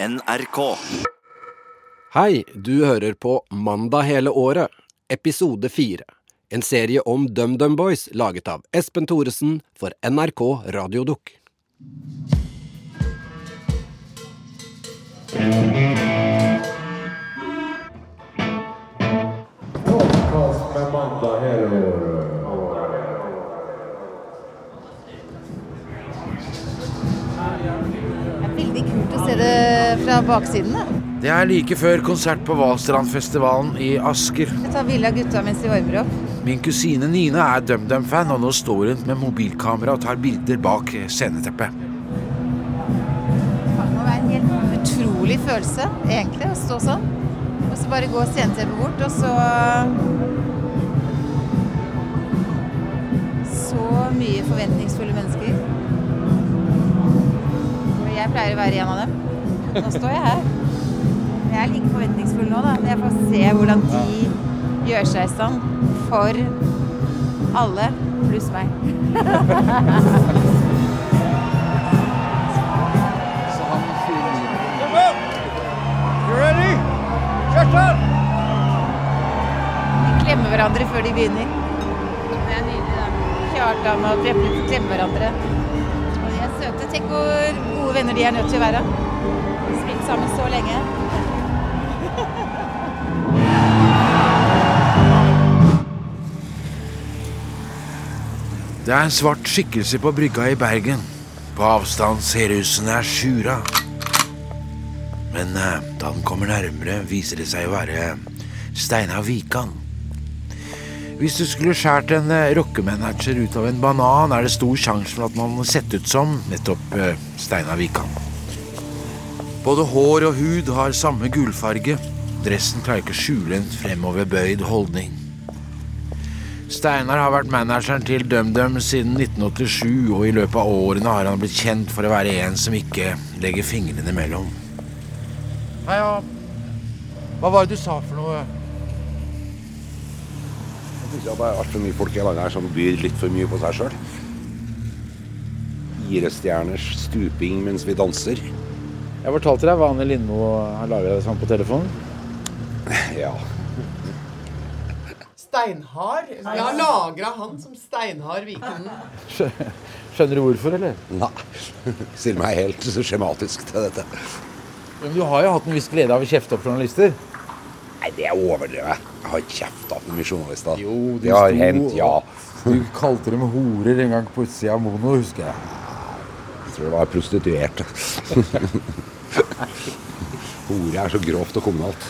NRK. Hei, du hører på Mandag hele året, episode fire. En serie om DumDum Boys laget av Espen Thoresen for NRK Radiodukk. Podkast med mandag hele året. Fra baksiden. da. Det er like før konsert på Valstrandfestivalen i Asker. Jeg tar bilde av gutta mens de varmer opp. Min kusine Nina er DumDum-fan, og nå står hun med mobilkamera og tar bilder bak sceneteppet. Det må være en helt utrolig følelse, egentlig, å stå sånn. Og så bare gå sceneteppet bort, og så Så mye forventningsfulle mennesker. Og jeg pleier å være en av dem. Nå står jeg her. Jeg er like forventningsfull nå, da. Men jeg får se hvordan de gjør seg i stand for alle pluss meg. De klemmer hverandre før de begynner. Det er nydelig, da. Kjartan og Preben klemmer hverandre. Og de er søte. Tenk hvor gode venner de er nødt til å være. Sammen så lenge. Det er en svart skikkelse på brygga i Bergen. På avstand ser det er Sjura. Men eh, da den kommer nærmere, viser det seg å være Steinar Wikan. Hvis du skulle skjært en eh, rockemanager ut av en banan, er det stor sjanse for at man må sett ut som nettopp eh, Steinar Wikan. Både hår og hud har samme gulfarge. Dressen klarer ikke å skjule en fremoverbøyd holdning. Steinar har vært manageren til DumDum siden 1987, og i løpet av årene har han blitt kjent for å være en som ikke legger fingrene imellom. Hei, ja. Hva var det du sa for noe? Jeg synes det er altfor mye folk i landet her som byr litt for mye på seg sjøl. Firestjerners stuping mens vi danser. Jeg fortalte deg hva Anne Lindmo har laga sånn på telefonen. Ja. Steinhard? Jeg har lagra han som Steinhard-vikende. Skjønner du hvorfor, eller? Nei. Stiller meg helt skjematisk til dette. Men du har jo hatt en viss glede av å kjefte opp journalister. Nei, det er overdrevet. Jeg har ikke kjefta på mye journalister. Jo, det har hendt, ja. Du kalte dem horer en gang på utsida av Mono, husker jeg. Tror det var prostituerte. Hore er så grovt og kommunalt.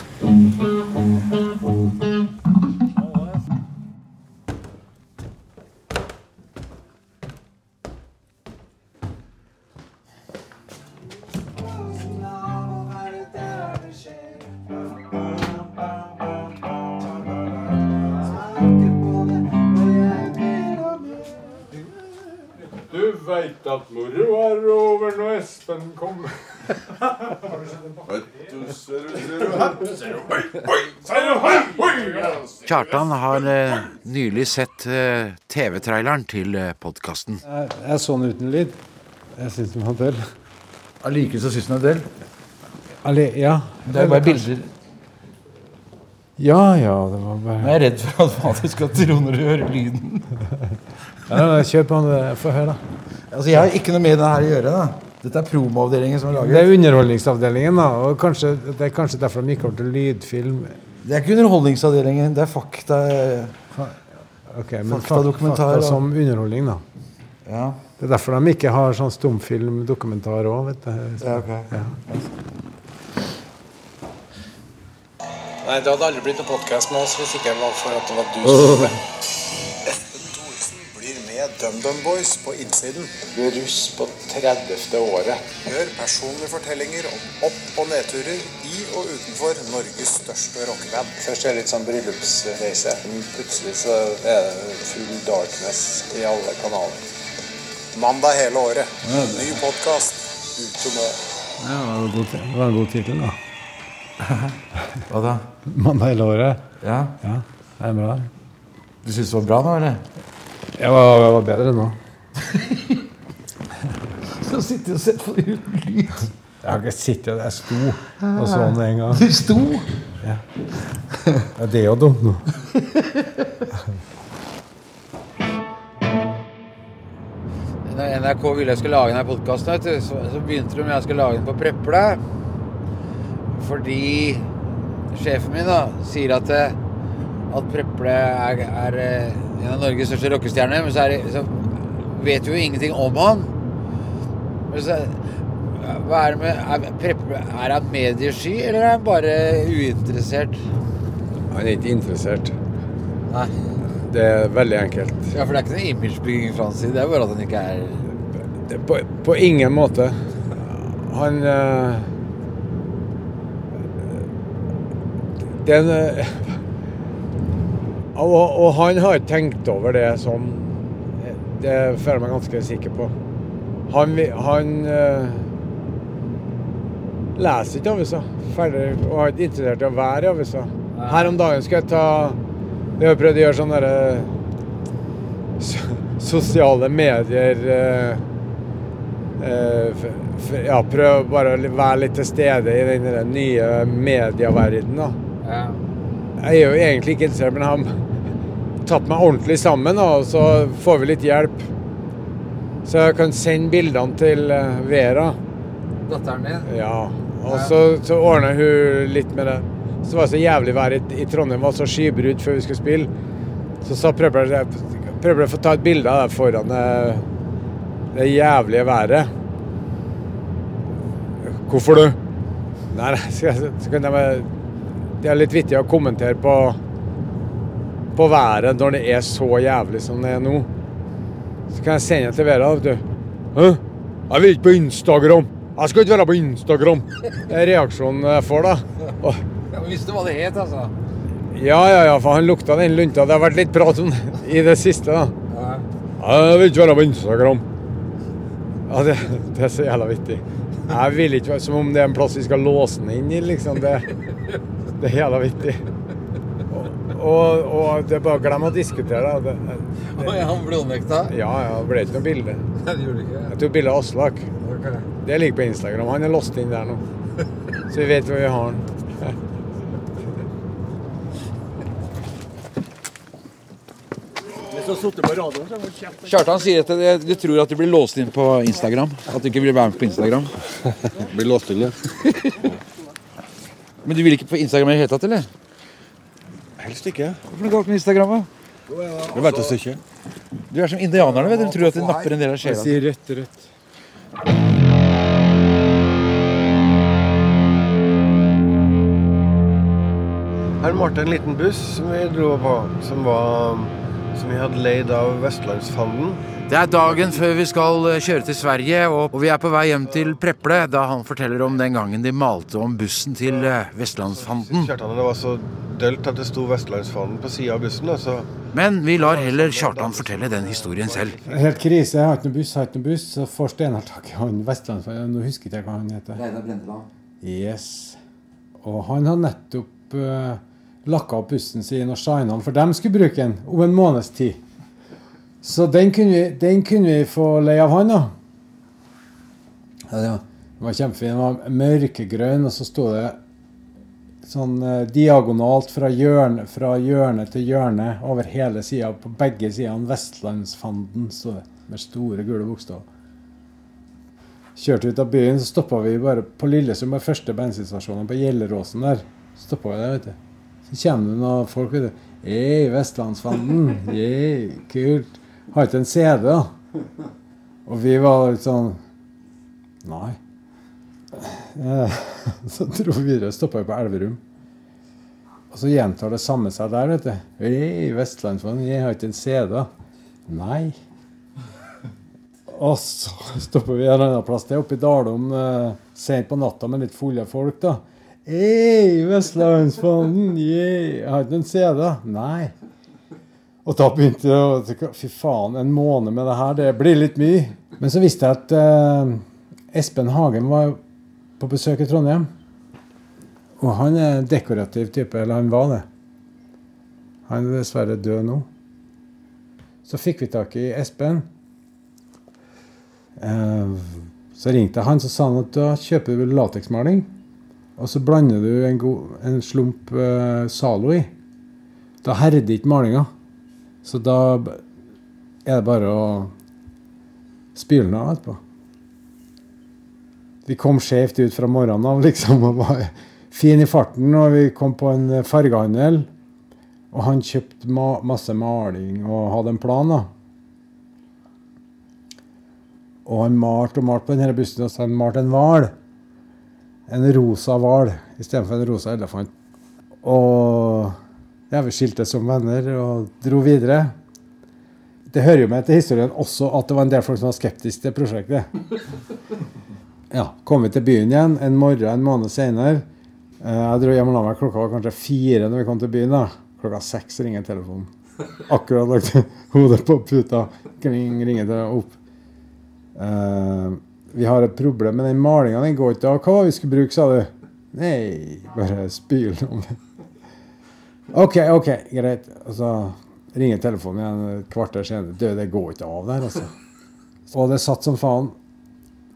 Veit at moro er over når Espen kommer. Kjartan har eh, nylig sett eh, TV-traileren til eh, podkasten. Jeg, jeg så den uten lyd. Jeg syns den var del. Allikevel så syns den er del. Alle, ja. Det er bare bilder. Ja, ja, det var Men bare jeg er redd for at man du skal tro når du hører lyden. ja, Kjør på, få høre, da. Altså, Jeg har ikke noe med det her å gjøre. da. Dette er promoavdelingen som har Det er Underholdningsavdelingen, da. Og kanskje, det er kanskje derfor de ikke har til lydfilm. Det er ikke Underholdningsavdelingen, det er fakta. Okay, men Fakta, som underholdning, da. Ja, Det er derfor de ikke har sånn stumfilmdokumentar òg, vet du. ja okay. Ja. Nei, det hadde aldri blitt noen podkast med oss hvis ikke det var for at det var du som gjorde med Boys på innsiden. Du er russ på 30. året. Hør personlige fortellinger om opp- og nedturer i og utenfor Norges største rockeband. Først er det litt sånn bryllupsreise. Plutselig så er det full darkness i alle kanaler. Mandag hele året. Ny podkast. Ute nå. Ja, det var en god, det var en god tittel, da. Hva da? Mandag hele året. Ja, Ja, det er bra. Du syns det var bra nå, eller? Jeg var, jeg var bedre nå. Du har sittet og sett på det uten lyd. Jeg har ikke sittet. Jeg sto og så den en gang. Du sto? Ja. ja det er jo dumt nå. NRK ville jeg skulle lage denne podkasten, så, så begynte de med at jeg skulle lage den på Preple. Fordi sjefen min da sier at, at Preple er, er en av Norges største rockestjerner. Men så, er, det- så vet vi jo ingenting om han. Men så, hva er det med er, er han mediesky, eller er han bare uinteressert? Han er ikke interessert. Nei. Det er veldig enkelt. Ja, For det er ikke noe imagebygging fra hans side. Det er bare at han ikke er Det er på, på ingen måte. Han eh, Den eh, og, og han har ikke tenkt over det sånn. Det føler jeg meg ganske sikker på. Han, han eh, leser ikke aviser. Ferdig. Og er ikke interessert i å være i aviser. Her om dagen skal jeg ta Vi har prøvd å gjøre sånne derre so- sosiale medier f, f, Ja, prøv bare å være litt til stede i den nye medieverdenen, da. Jeg er jo egentlig ikke interessert, men jeg har tatt meg ordentlig sammen, og så får vi litt hjelp. Så jeg kan sende bildene til eh, Vera. datteren din. Ja. Og så, så ordner hun litt med det. Så var det så jævlig vær i, i Trondheim, var så skybrudd før vi skulle spille. Så sa prøver jeg å få ta et bilde av deg foran det, det jævlige været. Hvorfor du? Nei, nei, så, så kunne jeg bare Det er litt vittig å kommentere på på været når det er så jævlig som det er nå. Så kan jeg sende til Vera. du. Hæ? Jeg vil ikke på Instagram! Jeg skal ikke være på Instagram! Det er reaksjonen jeg får da. Og, men Visste hva det het, altså? ja, ja, ja, for han lukta den lunta. Det har vært litt prat om det i det siste, da. Jeg vil ikke være på Instagram. Ja, det, det er så jævla vittig. Jeg vil ikke være Som om det er en plass vi skal låse den inn i, liksom. Det, det er jævla vittig. Og, og, og det er bare å glemme å diskutere. det. Det, Oi, han blodnekta? ja, ja, det ble ikke noe bilde. Nei, det gjorde det. Jeg tok bilde av Aslak. Ok. Det ligger på Instagram. Han er låst inn der nå. Så vi vet hvor vi har han. Kjartan sier at de, de tror at de blir låst inn på Instagram. At de ikke vil være med på Instagram. Blir låst inn, ja. Men du vil ikke på Instagram i det hele tatt, eller? Helst ikke. Hvorfor er det galt med Instagram, da? Det vet jeg ikke. Du er som indianerne, vet du. De tror at de napper en del av sjela. sier rødt, rødt. Her malte en liten buss som vi dro på, som, var, som vi hadde leid av Vestlandsfanden. Det er dagen før vi skal eh, kjøre til Sverige, og vi er på vei hjem til Preple da han forteller om den gangen de malte om bussen til eh, Vestlandsfanden. Kjartan, det var så dølt at det sto Vestlandsfanden på sida av bussen. Altså. Men vi lar heller Kjartan fortelle den historien selv. Helt krise. Jeg har ikke noe buss, jeg har ikke noen buss. Så får Steinar tak i han Vestlandsfanden. Nå husker jeg ikke hva han heter. Reidar Brendeland. Yes. Og han har nettopp uh, lakka opp bussen sin og shina den, for dem skulle bruke den om en måneds tid. Så den kunne vi, den kunne vi få leie av han, da. Ja, det var, den var kjempefin. Den var mørkegrønn, og så sto det sånn eh, diagonalt fra hjørne, fra hjørne til hjørne over hele sida, på begge sidene. Vestlandsfanden, sto det med store, gule bokstaver. Kjørte ut av byen, så stoppa vi bare på Lillestrøm, på første bensinstasjonen på Gjelleråsen der. Stoppa vi der, vet du. Så kommer det noen folk, vet du. Hei, Vestlandsfanden. Yeah, kult. Har ikke en CD, da. Og vi var litt sånn Nei. Eh, Så dro vi videre, stoppa vi på Elverum. Og så gjentar det samme seg der, vet du. Hei, Vestlandsfanden, jeg har ikke en CD. Nei. Og så stopper vi en annen plass. Det er oppe i Dalom eh, sent på natta med litt fulle folk, da. Hei, Vestlandsfonden. Jeg har ikke noen CD. Nei. Og da begynte jeg å tenke, Fy faen, en måned med det her, det blir litt mye. Men så visste jeg at eh, Espen Hagen var på besøk i Trondheim. Og han er en dekorativ type, eller han var det. Han er dessverre død nå. Så fikk vi tak i Espen. Eh, Så ringte jeg han, så sa han at da kjøper du lateksmaling. Og så blander du en, god, en slump eh, Zalo i. Da herder ikke malinga. Så da er det bare å spyle den av etterpå. Vi kom skjevt ut fra morgenen av, liksom, og var fin i farten. Og vi kom på en eh, fargehandel, og han kjøpte ma masse maling og hadde en plan, da. Og han malte og malte på denne bussen, og så han malte en hval. En rosa hval istedenfor en rosa elefant. Og ja, vi skiltes som venner og dro videre. Det hører jo med til historien også at det var en del folk som var skeptiske til prosjektet. Ja, kom vi til byen igjen en morgen en måned senere. Eh, Jeg dro hjem og la meg klokka var kanskje fire når vi kom til byen. da. Klokka seks ringer telefonen. Akkurat lagt hodet på puta. Kling, ringer det opp. Uh, vi har et problem med den malinga. Den går ikke av. Hva var det vi skulle bruke, sa du? Nei, bare spyl om det. OK, OK, greit. Og så ringer telefonen igjen et kvarter senere. Du, det går ikke av der, altså. Og det satt som faen.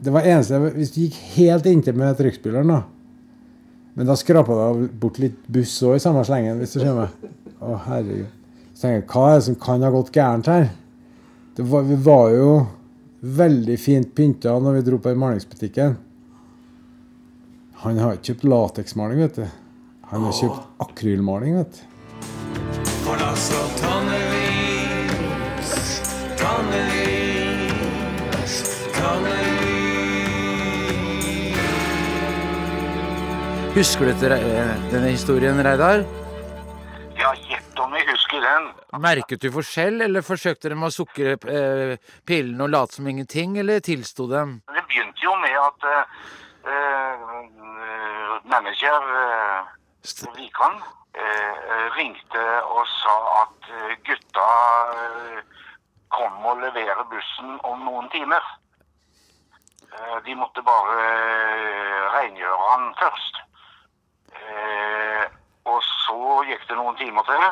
Det var eneste Hvis du gikk helt inntil med trykkspilleren, da Men da skrapa det bort litt buss òg i samme slengen, hvis du skjønner. Å, herregud. Så tenker jeg, hva er det som kan ha gått gærent her? Det var, vi var jo veldig fint pynta når vi dro på den malingsbutikken. Han har ikke kjøpt lateksmaling, vet du. Han har kjøpt akrylmaling, vet du. For da står tonnevis, tonnevis, tonnevis. Husker du denne historien, Reidar? Ja, gjett om jeg husker den. Merket du forskjell, eller forsøkte de å sukre eh, pillene og late som ingenting, eller tilsto dem? Det begynte jo med at uh, manager uh, Vikan eh, ringte og sa at eh, gutta eh, kom og leverer bussen om noen timer. De måtte bare rengjøre han først. Og så gikk det noen timer til.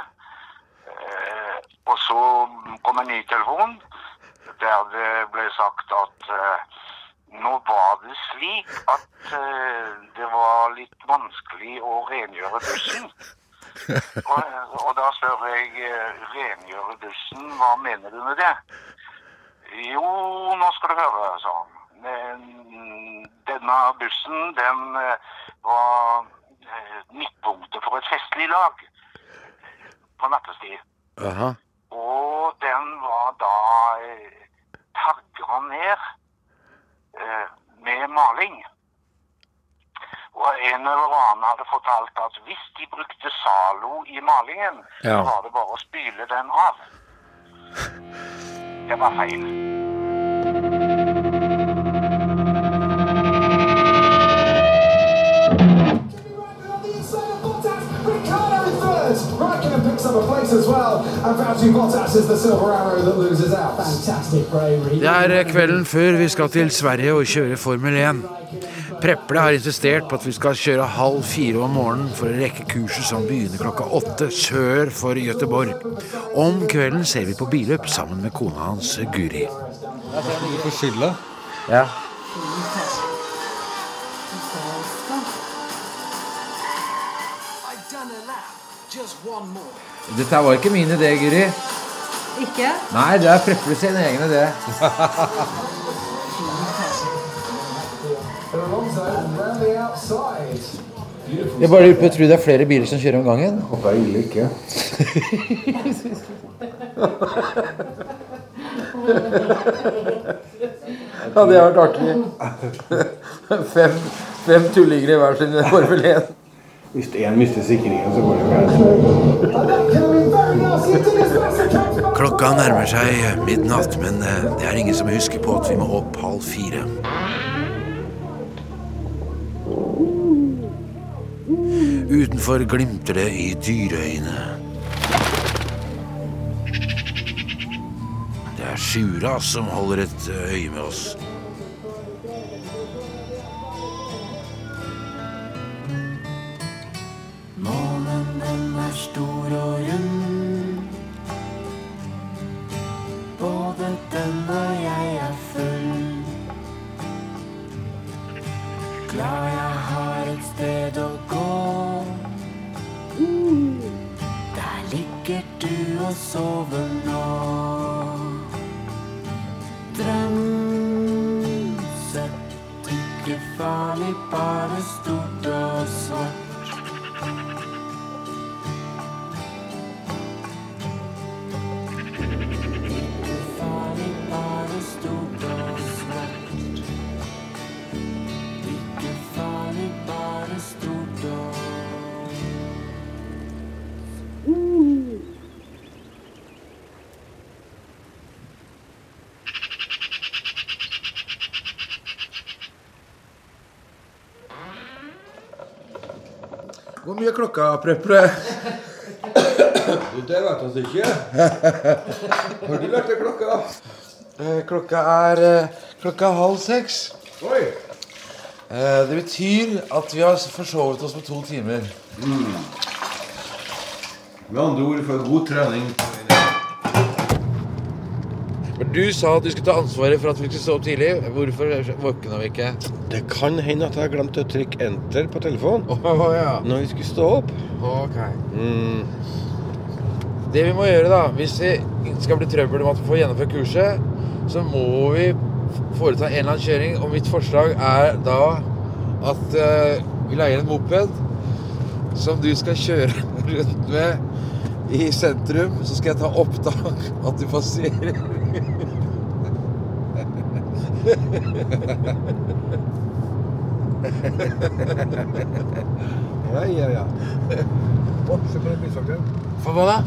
Og så kom en ny telefon der det ble sagt at nå var det slik at uh, det var litt vanskelig å rengjøre bussen. Og, og da spør jeg eh, rengjøre bussen, hva mener du med det? Jo, nå skal du høre, sa han. Men Denne bussen, den uh, var midtpunktet for et festlig lag på nattestid. Aha. Og den var da eh, tagga ned med maling. Og en eller annen hadde fortalt at hvis de brukte Zalo i malingen, Ja. så var det bare å spyle den av. Det var feil. Raikkonen Det er eh, kvelden før vi skal til Sverige og kjøre Formel 1. Preple har insistert på at vi skal kjøre halv fire om morgenen for å rekke kurset som begynner klokka åtte sør for Gøteborg. Om kvelden ser vi på billøp sammen med kona hans Guri. På skylda. Ja. Dette var ikke min idé, Guri. Ikke? Nei, det er Preple sin egen idé. Jeg bare lurer på, tror det er flere biler som kjører om gangen. Håper jeg ille ikke. Ja, det har vært artig. Fem, fem tullinger i hver sin Formel 1. Hvis én mister sikringen, så går det gærent. Klokka nærmer seg midnatt, men eh, det er ingen som husker på at vi må opp halv fire. Utenfor glimter det i dyreøyne. Det er Sjura som holder et øye med oss. Hvor mye er klokka, Preple? Det vet vi ikke. Har du lært deg klokka? Eh, Klokka er eh, klokka er halv seks. Oi. Eh, Det betyr at vi har forsovet oss med to timer. Med andre ord for god trening. Men du sa at du skulle ta ansvaret for at vi skulle stå opp tidlig. Hvorfor våkna vi ikke? Det kan hende at jeg har glemt å trykke enter på telefonen oh, ja. når vi skulle stå opp. Ok. Mm. Det vi må gjøre, da, hvis det skal bli trøbbel om at vi får gjennomført kurset, så må vi foreta en eller annen kjøring. Og mitt forslag er da at uh, vi leier en moped som du skal kjøre rundt med i sentrum. Så skal jeg ta opptak at du passerer. Ja, ja, ja. Se på den bilfrakteren. For hva da?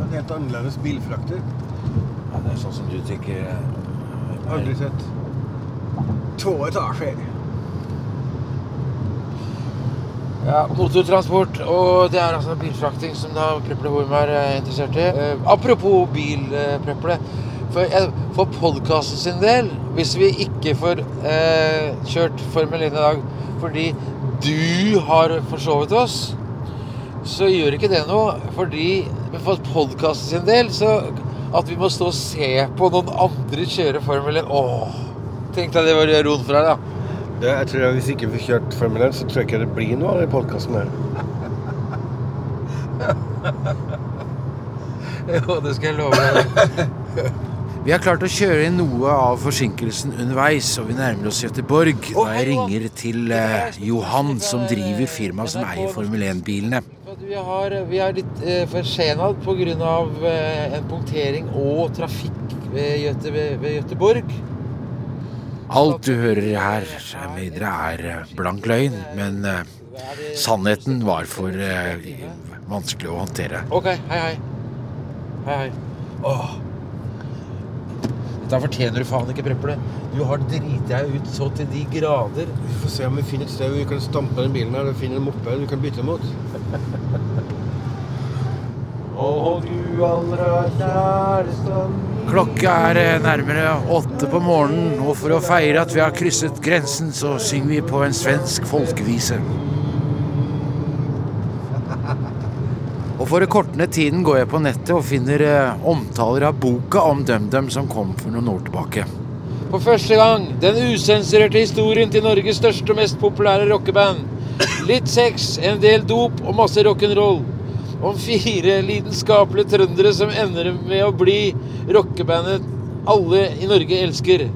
En helt annerledes bilfrakter. Ja, det er sånn som du tenker Aldri sett. To etasjer. Ja, motortransport, og det er altså bilfrakting som da Preple Horm er eh, interessert i. Eh, apropos bil, eh. For, for podkasten sin del, hvis vi ikke får eh, kjørt Formel 1 i dag fordi du har forsovet oss, så gjør ikke det noe. Fordi for podkasten sin del, så at vi må stå og se på noen andre kjøre Formel 1 Åh, Tenk deg det var ron for deg, da. Jeg tror at Hvis ikke vi får kjørt Formel 1, så tror jeg ikke det blir noe av den podkasten her. Jo, det skal jeg love deg. Vi har klart å kjøre inn noe av forsinkelsen underveis, og vi nærmer oss Göteborg da jeg ringer til eh, Johan, som driver firmaet som eier Formel 1-bilene. Vi, vi er litt eh, forsena pga. Eh, en punktering og trafikk ved, Göte, ved, ved Göteborg. Alt du hører her videre, er eh, blank løgn, men eh, sannheten var for eh, vanskelig å håndtere. Ok, hei, hei. Hei, hei. Åh. Dette fortjener du faen ikke, Preple. Du har driti deg ut så til de grader. Vi får se om vi finner et sted hvor vi kan stampe den bilen her og finne en moppe vi kan bytte mot. Og du allra kjæreste Klokka er eh, nærmere åtte på morgenen, og for å feire at vi har krysset grensen, så synger vi på en svensk folkevise. For å korte ned tiden går jeg på nettet og finner eh, omtaler av boka om DumDum som kom for noen år tilbake. For første gang den usensurerte historien til Norges største og mest populære rockeband. Litt sex, en del dop og masse rock'n'roll. Om fire lidenskapelige trøndere som ender med å bli rockebandet alle i Norge elsker.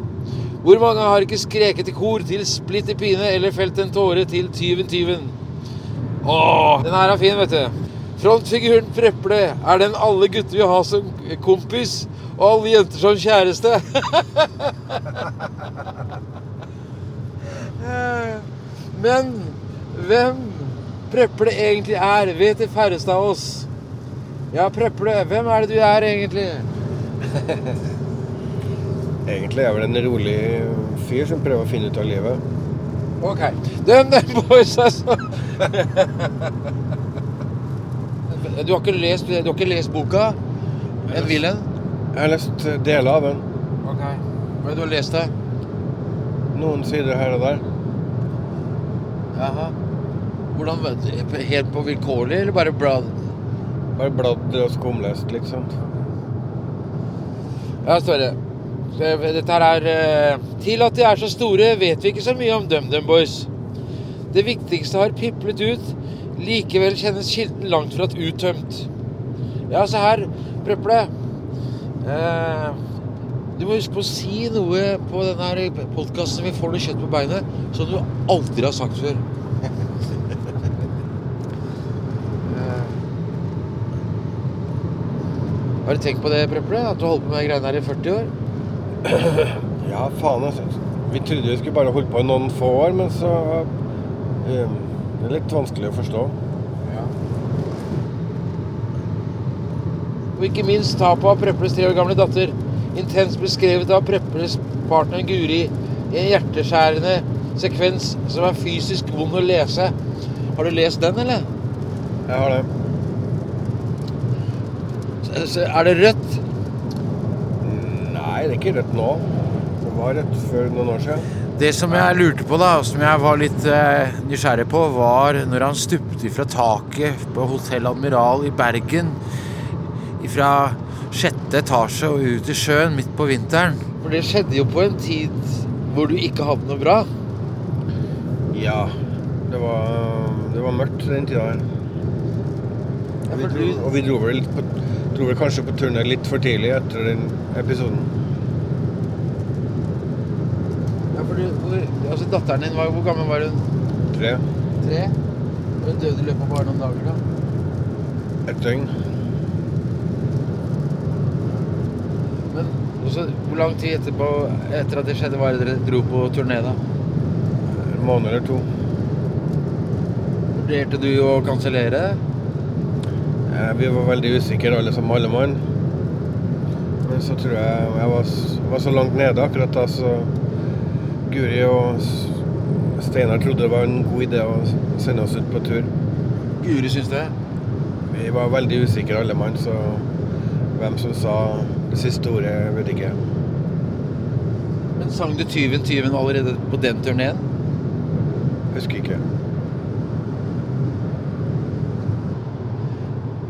Hvor mange har ikke skreket i kor til splitter pine eller felt en tåre til Tyven Tyven? Den her er fin, vet du. Frontfiguren Preple er den alle gutter vil ha som kompis, og alle jenter som kjæreste. Men hvem Preple egentlig er, vet de færreste av oss. Ja, Preple, hvem er det du er egentlig? Egentlig er jeg vel en rolig fyr som prøver å finne ut av livet. Ok. Døm den boys, altså. Du har ikke lest, du har ikke lest boka? En Wilhelm? Jeg har lest deler av den. Ok. Hva er det du har lest det? Noen sider her og der. Jaha. Hvordan, vet du? Helt på vilkårlig, eller bare blad? Bare bladd og skumlest, liksom. Ja, står det. Dette her er eh, Til at de er så store, vet vi ikke så mye om DumDum Boys. Det viktigste har piplet ut. Likevel kjennes kilden langt fra uttømt. Ja, se her. Preple, eh, du må huske på å si noe på denne podkasten vi får noe kjøtt på beinet, som du aldri har sagt før. Eh, har du tenkt på det, Preple? At du har holdt på med greiene her i 40 år? Ja, faen, altså. Vi trodde vi skulle bare holde på i noen få år, men så eh, Det er litt vanskelig å forstå. Ja. Og ikke minst tapet av Preples tre år gamle datter. Intenst beskrevet av Preples partner Guri i en hjerteskjærende sekvens som er fysisk vond å lese. Har du lest den, eller? Jeg har det. Er det rødt? Nei, det er ikke rødt nå. Det var rødt før noen år siden. Det som jeg lurte på, da, og som jeg var litt eh, nysgjerrig på, var når han stupte fra taket på Hotell Admiral i Bergen. Fra sjette etasje og ut i sjøen midt på vinteren. For det skjedde jo på en tid hvor du ikke hadde noe bra. Ja. Det var, det var mørkt den tida her. Dro, og vi dro vel, på, dro vel kanskje på turné litt for tidlig etter den episoden. Ja, for du, hvor, altså Datteren din, var, hvor gammel var hun? Tre. Tre? Og hun døde i løpet av bare noen dager, da? Et døgn. Men også, hvor lang tid etterpå, etter at det skjedde, var det dere dro på turné, da? En måned eller to. Vurderte du å kansellere? Eh, Vi var veldig usikre alle som alle mann. Men så tror jeg jeg var, var så langt nede akkurat da, så Guri og Steinar trodde det var en god idé å sende oss ut på tur. Guri syns det? Vi var veldig usikre alle mann, så hvem som sa det siste ordet, vet ikke. Men sang du 'Tyven, tyven' allerede på den turneen? Husker ikke.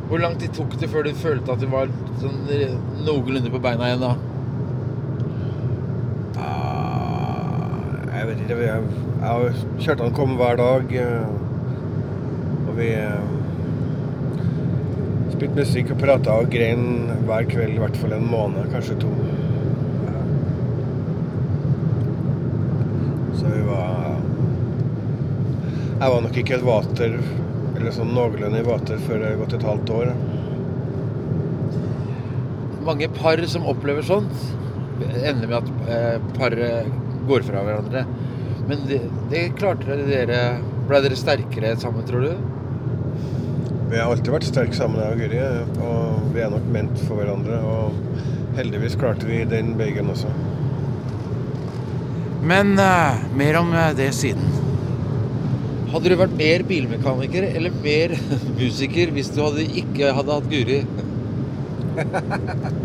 Hvor lang tid tok det før du følte at du var sånn noenlunde på beina igjen da? Jeg og Kjartan kom hver dag. eh, Og vi eh, spilte musikk og prata og grein hver kveld i hvert fall en måned, kanskje to. Så vi var Jeg var nok ikke helt vater, eller sånn noenlunde i vater, før det har gått et halvt år. Mange par som opplever sånt, ender med at eh, paret går fra hverandre. Men det, det klarte dere dere Ble dere sterkere sammen, tror du? Vi har alltid vært sterke sammen, jeg og Guri, og vi er nok ment for hverandre. Og heldigvis klarte vi den bøygen også. Men uh, mer om eh, det siden. Hadde du vært mer bilmekaniker eller mer musiker hvis du hadde ikke hadde hatt Guri?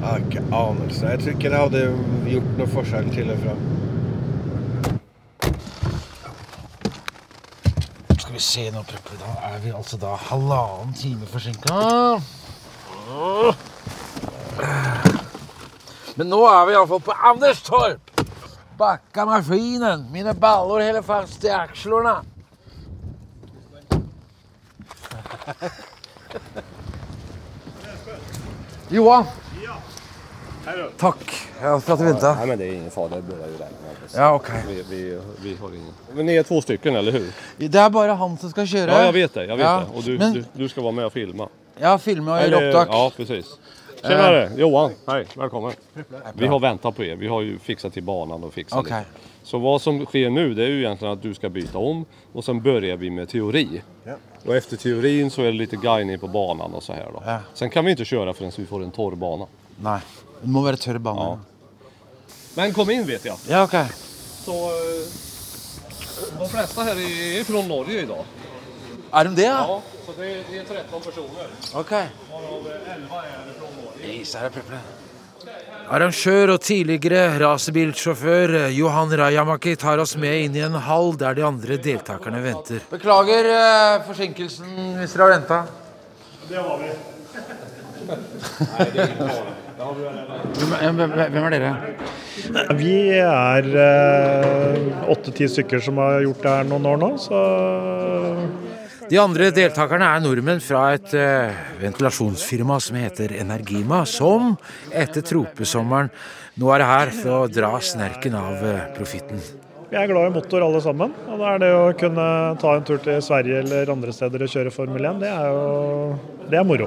Jeg har ikke anelse. Jeg tror ikke det hadde gjort noe forskjell til og fra. Vi se nå, Preppe. Da er vi altså da halvannen time forsinka. Men nå er vi iallfall på Anders Torp. Bakka maskinen. Mine baller holder fast i akslene. Johan. Takk for att du väntade. Nej, men det är ingen fara. Det börjar ju redan. Ja, okej. Vi, vi, vi har ingen... Men ni är två stycken, eller hur? Det er bare han som skal kjøre. Ja, jag vet det. Jag vet Ja, det. Och du, men- du, du ska vara med och filma. Ja, filme og Eller- gjøre opptak. Ja, precis. Tjenare! Johan, hej, välkommen. Vi har väntat på er. Vi har ju fixat till banan och fixat okay. lite. Så vad som sker nu det är ju egentligen att du ska byta om och sen börjar vi med teori. Ja. Och efter teorin så är det lite guidning på banan och så här då. Ja. Sen kan vi inte köra förrän vi får en torr bana. Nei. Det må være tørr bane. Ja. Men kom inn, vet jeg. Ja, ok. Så eh, de fleste her er fra Norge i dag. Er de det, ja? Så det er det er 13 personer. Ok. Varav 11 er fra Norge. Is, her er Preple. Arrangør og tidligere racerbilsjåfør Johan Rajamaki tar oss med inn i en hall der de andre deltakerne venter. Beklager eh, forsinkelsen hvis dere har venta. Det var vi. Hvem, hvem, hvem er dere? Vi er eh, åtte-ti stykker som har gjort det her noen år nå, så De andre deltakerne er nordmenn fra et eh, ventilasjonsfirma som heter Energima, som etter tropesommeren nå er her for å dra snerken av eh, profitten. Vi er glad i motor alle sammen. Og da er det å kunne ta en tur til Sverige eller andre steder og kjøre Formel 1, det er jo det er moro.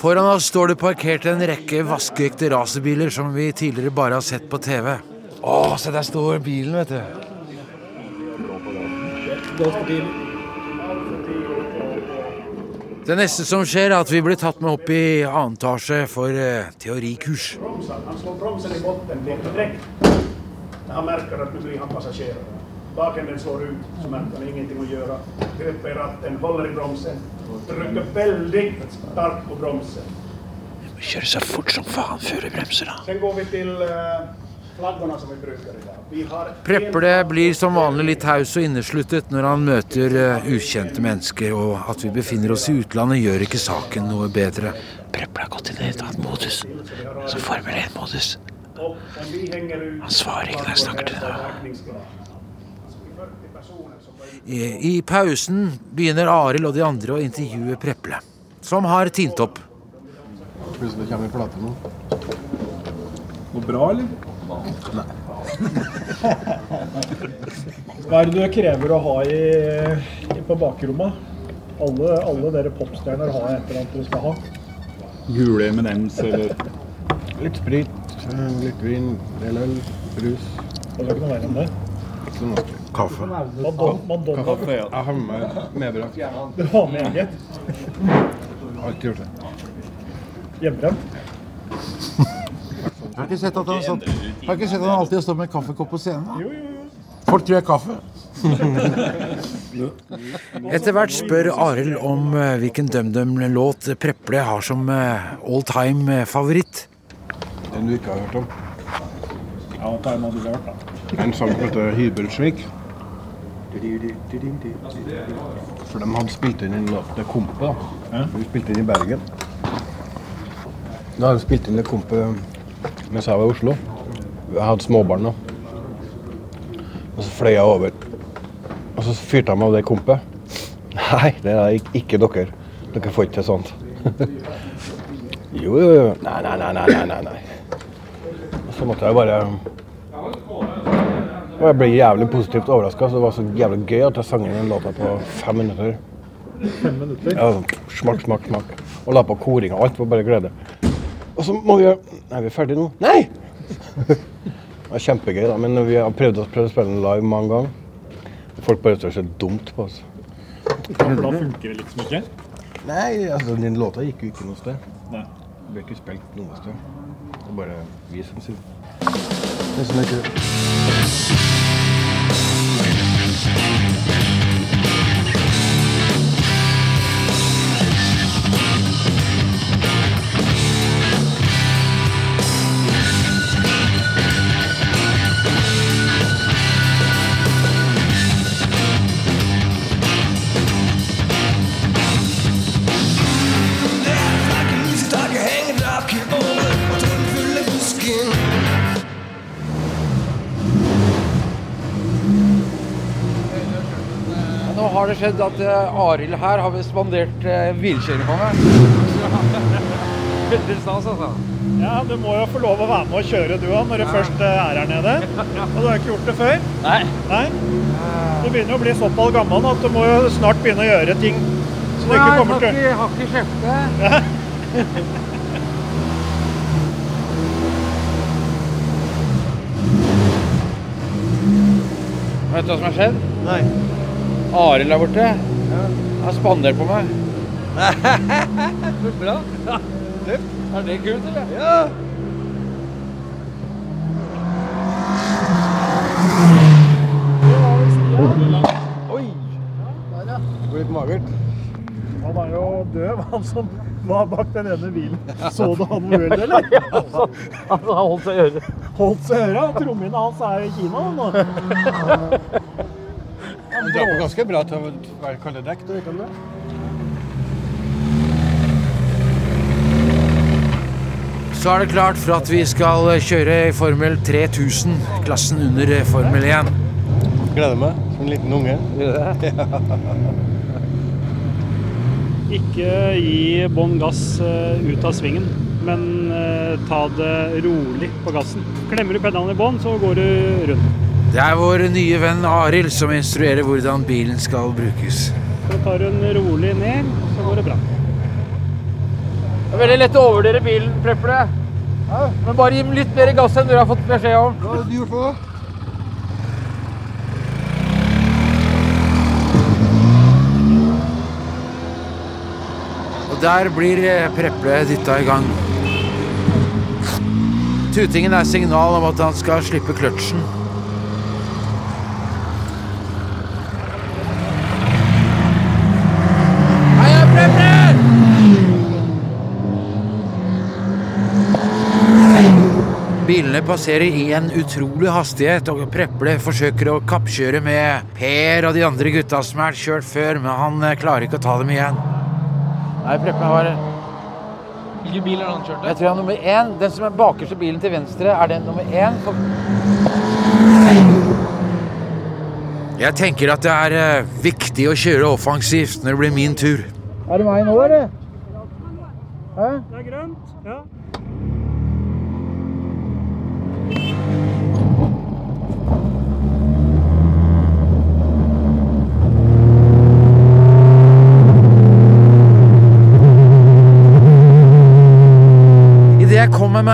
Foran oss står det parkert en rekke vaskeekte racerbiler som vi tidligere bare har sett på TV. Å, se der står bilen, vet du. Det neste som skjer, er at vi blir tatt med opp i annen etasje for eh, teorikurs. Han slår bromsen i botten direkt. När han merker at nu blir han passagerare. Bakänden slår ut så märker ni ingenting att göra. Grepper i ratten, håller i bromsen, trycker väldigt starkt på bromsen. Kjøre så fort som faen før vi da. Sen går vi till eh, flaggorna som vi brukar idag. Vi har Preple blir som vanlig litt haus og innesluttet når han møter eh, ukjente mennesker, og at vi befinner oss i utlandet gjør ikke saken noe bedre. Preple har gått inn i et annet modus, som Formel 1-modus. och om vi hänger ut Han svarar inte när jag snackar till honom. verkningsgrad. Alltså, vi 40 personer som var I, I pausen begynner Arild og de andre å intervjue Preple, som har tint opp. Plutselig kommer en plate nå. Noe bra, eller? Nei. Hva er det du krever å ha i, i på bakrommet? Alle, alle dere popstjerner har et eller annet dere skal ha. Gule M&M's eller Litt sprit, eh, litt vin, del øl, brus. Det er ikke noe verre enn det. Ikke noe. Kaffe. Madonna. Madonna. Kaffe, ja. Jeg har med meg medbrakt. Du har med eget. Alltid gjort det. Hjemmebrent. Jeg har ikke sett at han, satt, har ikke sett at han alltid har stått med kaffekopp på scenen. Jo, jo, jo. Folk tror jeg er kaffe. Etter hvert spør Arild om eh, hvilken DumDum-låt Preple har som eh, all time favoritt. Den du ikke har hørt om. Ja, hva har du hørt, da? En sang som heter Hybelsvik. For de hadde spilt inn en låt til Kompet. da. Vi spilte inn i Bergen. Da hadde de spilt inn det Kompet mens jeg var i Oslo. Jeg hadde småbarn da. Og så fløy jeg over. Og så fyrte de av det Kompet. Nei, det er ikke, dere. Dere får ikke til sånt. jo, jo, jo. Nei, nei, nei, nei, nei, nei. Og så måtte jeg bare og jeg ble jævlig positivt overraska. Det var så jævlig gøy at jeg sang inn den låta på fem minutter. Fem minutter? Ja, sånn, smakk, smakk, smakk. Og la på koring og alt. var bare glede. Og så må vi gjøre Er vi ferdige nå? Nei! det var kjempegøy, da. Men vi har prøvd, å- spille den live mange ganger. Folk bare står så dumt på oss. For da funker det liksom ikke? Nei, altså den låta gikk jo ikke noe sted. Nei. Det ble ikke spilt noe sted. Det er bare vi som sier det. er skjedd at eh, Arild her har vi spandert uh, hvilekjøring på meg. Veldig stas, altså. Ja, du må jo få lov å være med og kjøre du òg, når du først eh, er her nede. Og du har ikke gjort det før? Nei. Nei? Du begynner jo å bli såpass gammel at du må jo snart begynne å gjøre ting så du ikke kommer til Jeg har ikke kjøpt Ja. Vet du hva som har skjedd? Nei. Arild er borte. Han spander på meg. Så bra. Er det kult, eller? Ja. Oi! Det ble litt magert. Han er jo døv, han som var bak den ene bilen. Så du han uhellet, eller? Altså, han holdt seg i øret. Holdt seg i øret. Trommehinna hans er i Kina nå. Han drar på ganske bra til å være kalde dekk, du om det? Så er det klart for at vi skal kjøre i Formel 3000, klassen under Formel 1. Gleder meg som en liten unge. Ikke gi bånn gass eh, ut av svingen, men eh, ta det rolig på gassen. Klemmer du pedalen i bånn, så går du rundt. Det er vår nye venn Arild som instruerer hvordan bilen skal brukes. Så tar den rolig ned, så går det bra. Det er veldig lett å overvurdere bilen, Preple. Ja. Men bare gi dem litt mer gass enn du har fått beskjed om. Hva har du gjort for Og der blir eh, Preple dytta i gang. Tutingen er signal om at han skal slippe kløtsjen. Heia, Preple! Bilene passerer i en utrolig hastighet, og Preple forsøker å kappkjøre med Per og de andre gutta som er kjørt før, men han eh, klarer ikke å ta dem igjen. Nei, Preple har Hvilken bil har han kjørte? Jeg tror han er nummer én. Den som er bakerste bilen til venstre, er den nummer én. For... Jeg tenker at det er eh, viktig å kjøre offensivt når det blir min tur. Er det meg nå, eller? Hæ? Det er grønt. Ja.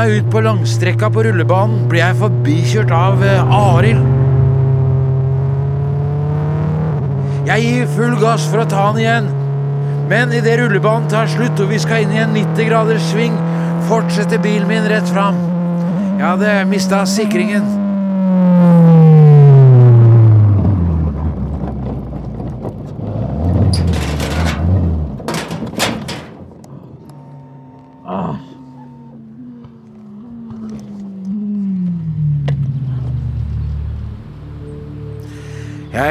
Meg ut på langstrekka på rullebanen, blir jeg forbikjørt av eh, Arild. Jeg gir full gass for å ta han igjen, men idet rullebanen tar slutt og vi skal inn i en 90 graders sving, fortsetter bilen min rett fram. Jeg hadde mista sikringen.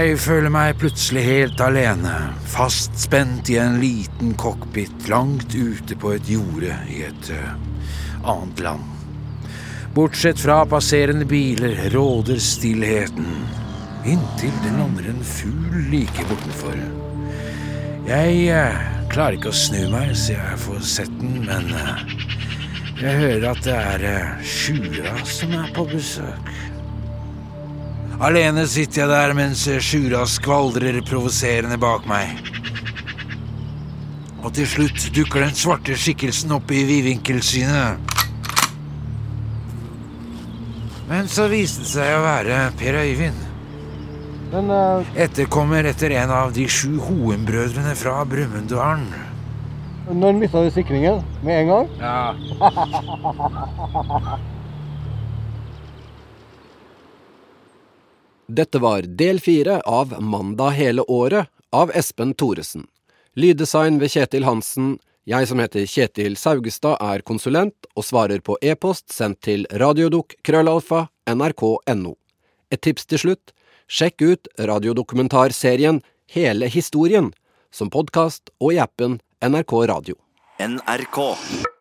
Jeg føler meg plutselig helt alene, fastspent i en liten cockpit langt ute på et jorde i et eh, annet land. Bortsett fra passerende biler råder stillheten, inntil det lander en fugl like bortenfor. Jeg eh, klarer ikke å snu meg så jeg får sett den, men eh, jeg hører at det er Sjura som er på besøk. Alene sitter jeg der mens Sjura skvaldrer provoserende bak meg. Og til slutt dukker den svarte skikkelsen opp i vidvinkelsynet. Men så viste det seg å være Per Øyvind. Men uh... Etterkommer etter en av de sju Hoem-brødrene fra Brumunddalen. når mista du sikringen? Med en gang? Ja. Dette var del fire av Mandag hele året av Espen Thoresen. Lyddesign ved Kjetil Hansen. Jeg som heter Kjetil Saugestad er konsulent og svarer på e-post sendt til radiodok krøllalfa nrk.no. Et tips til slutt. Sjekk ut radiodokumentarserien Hele historien som podkast og i appen NRK Radio. NRK.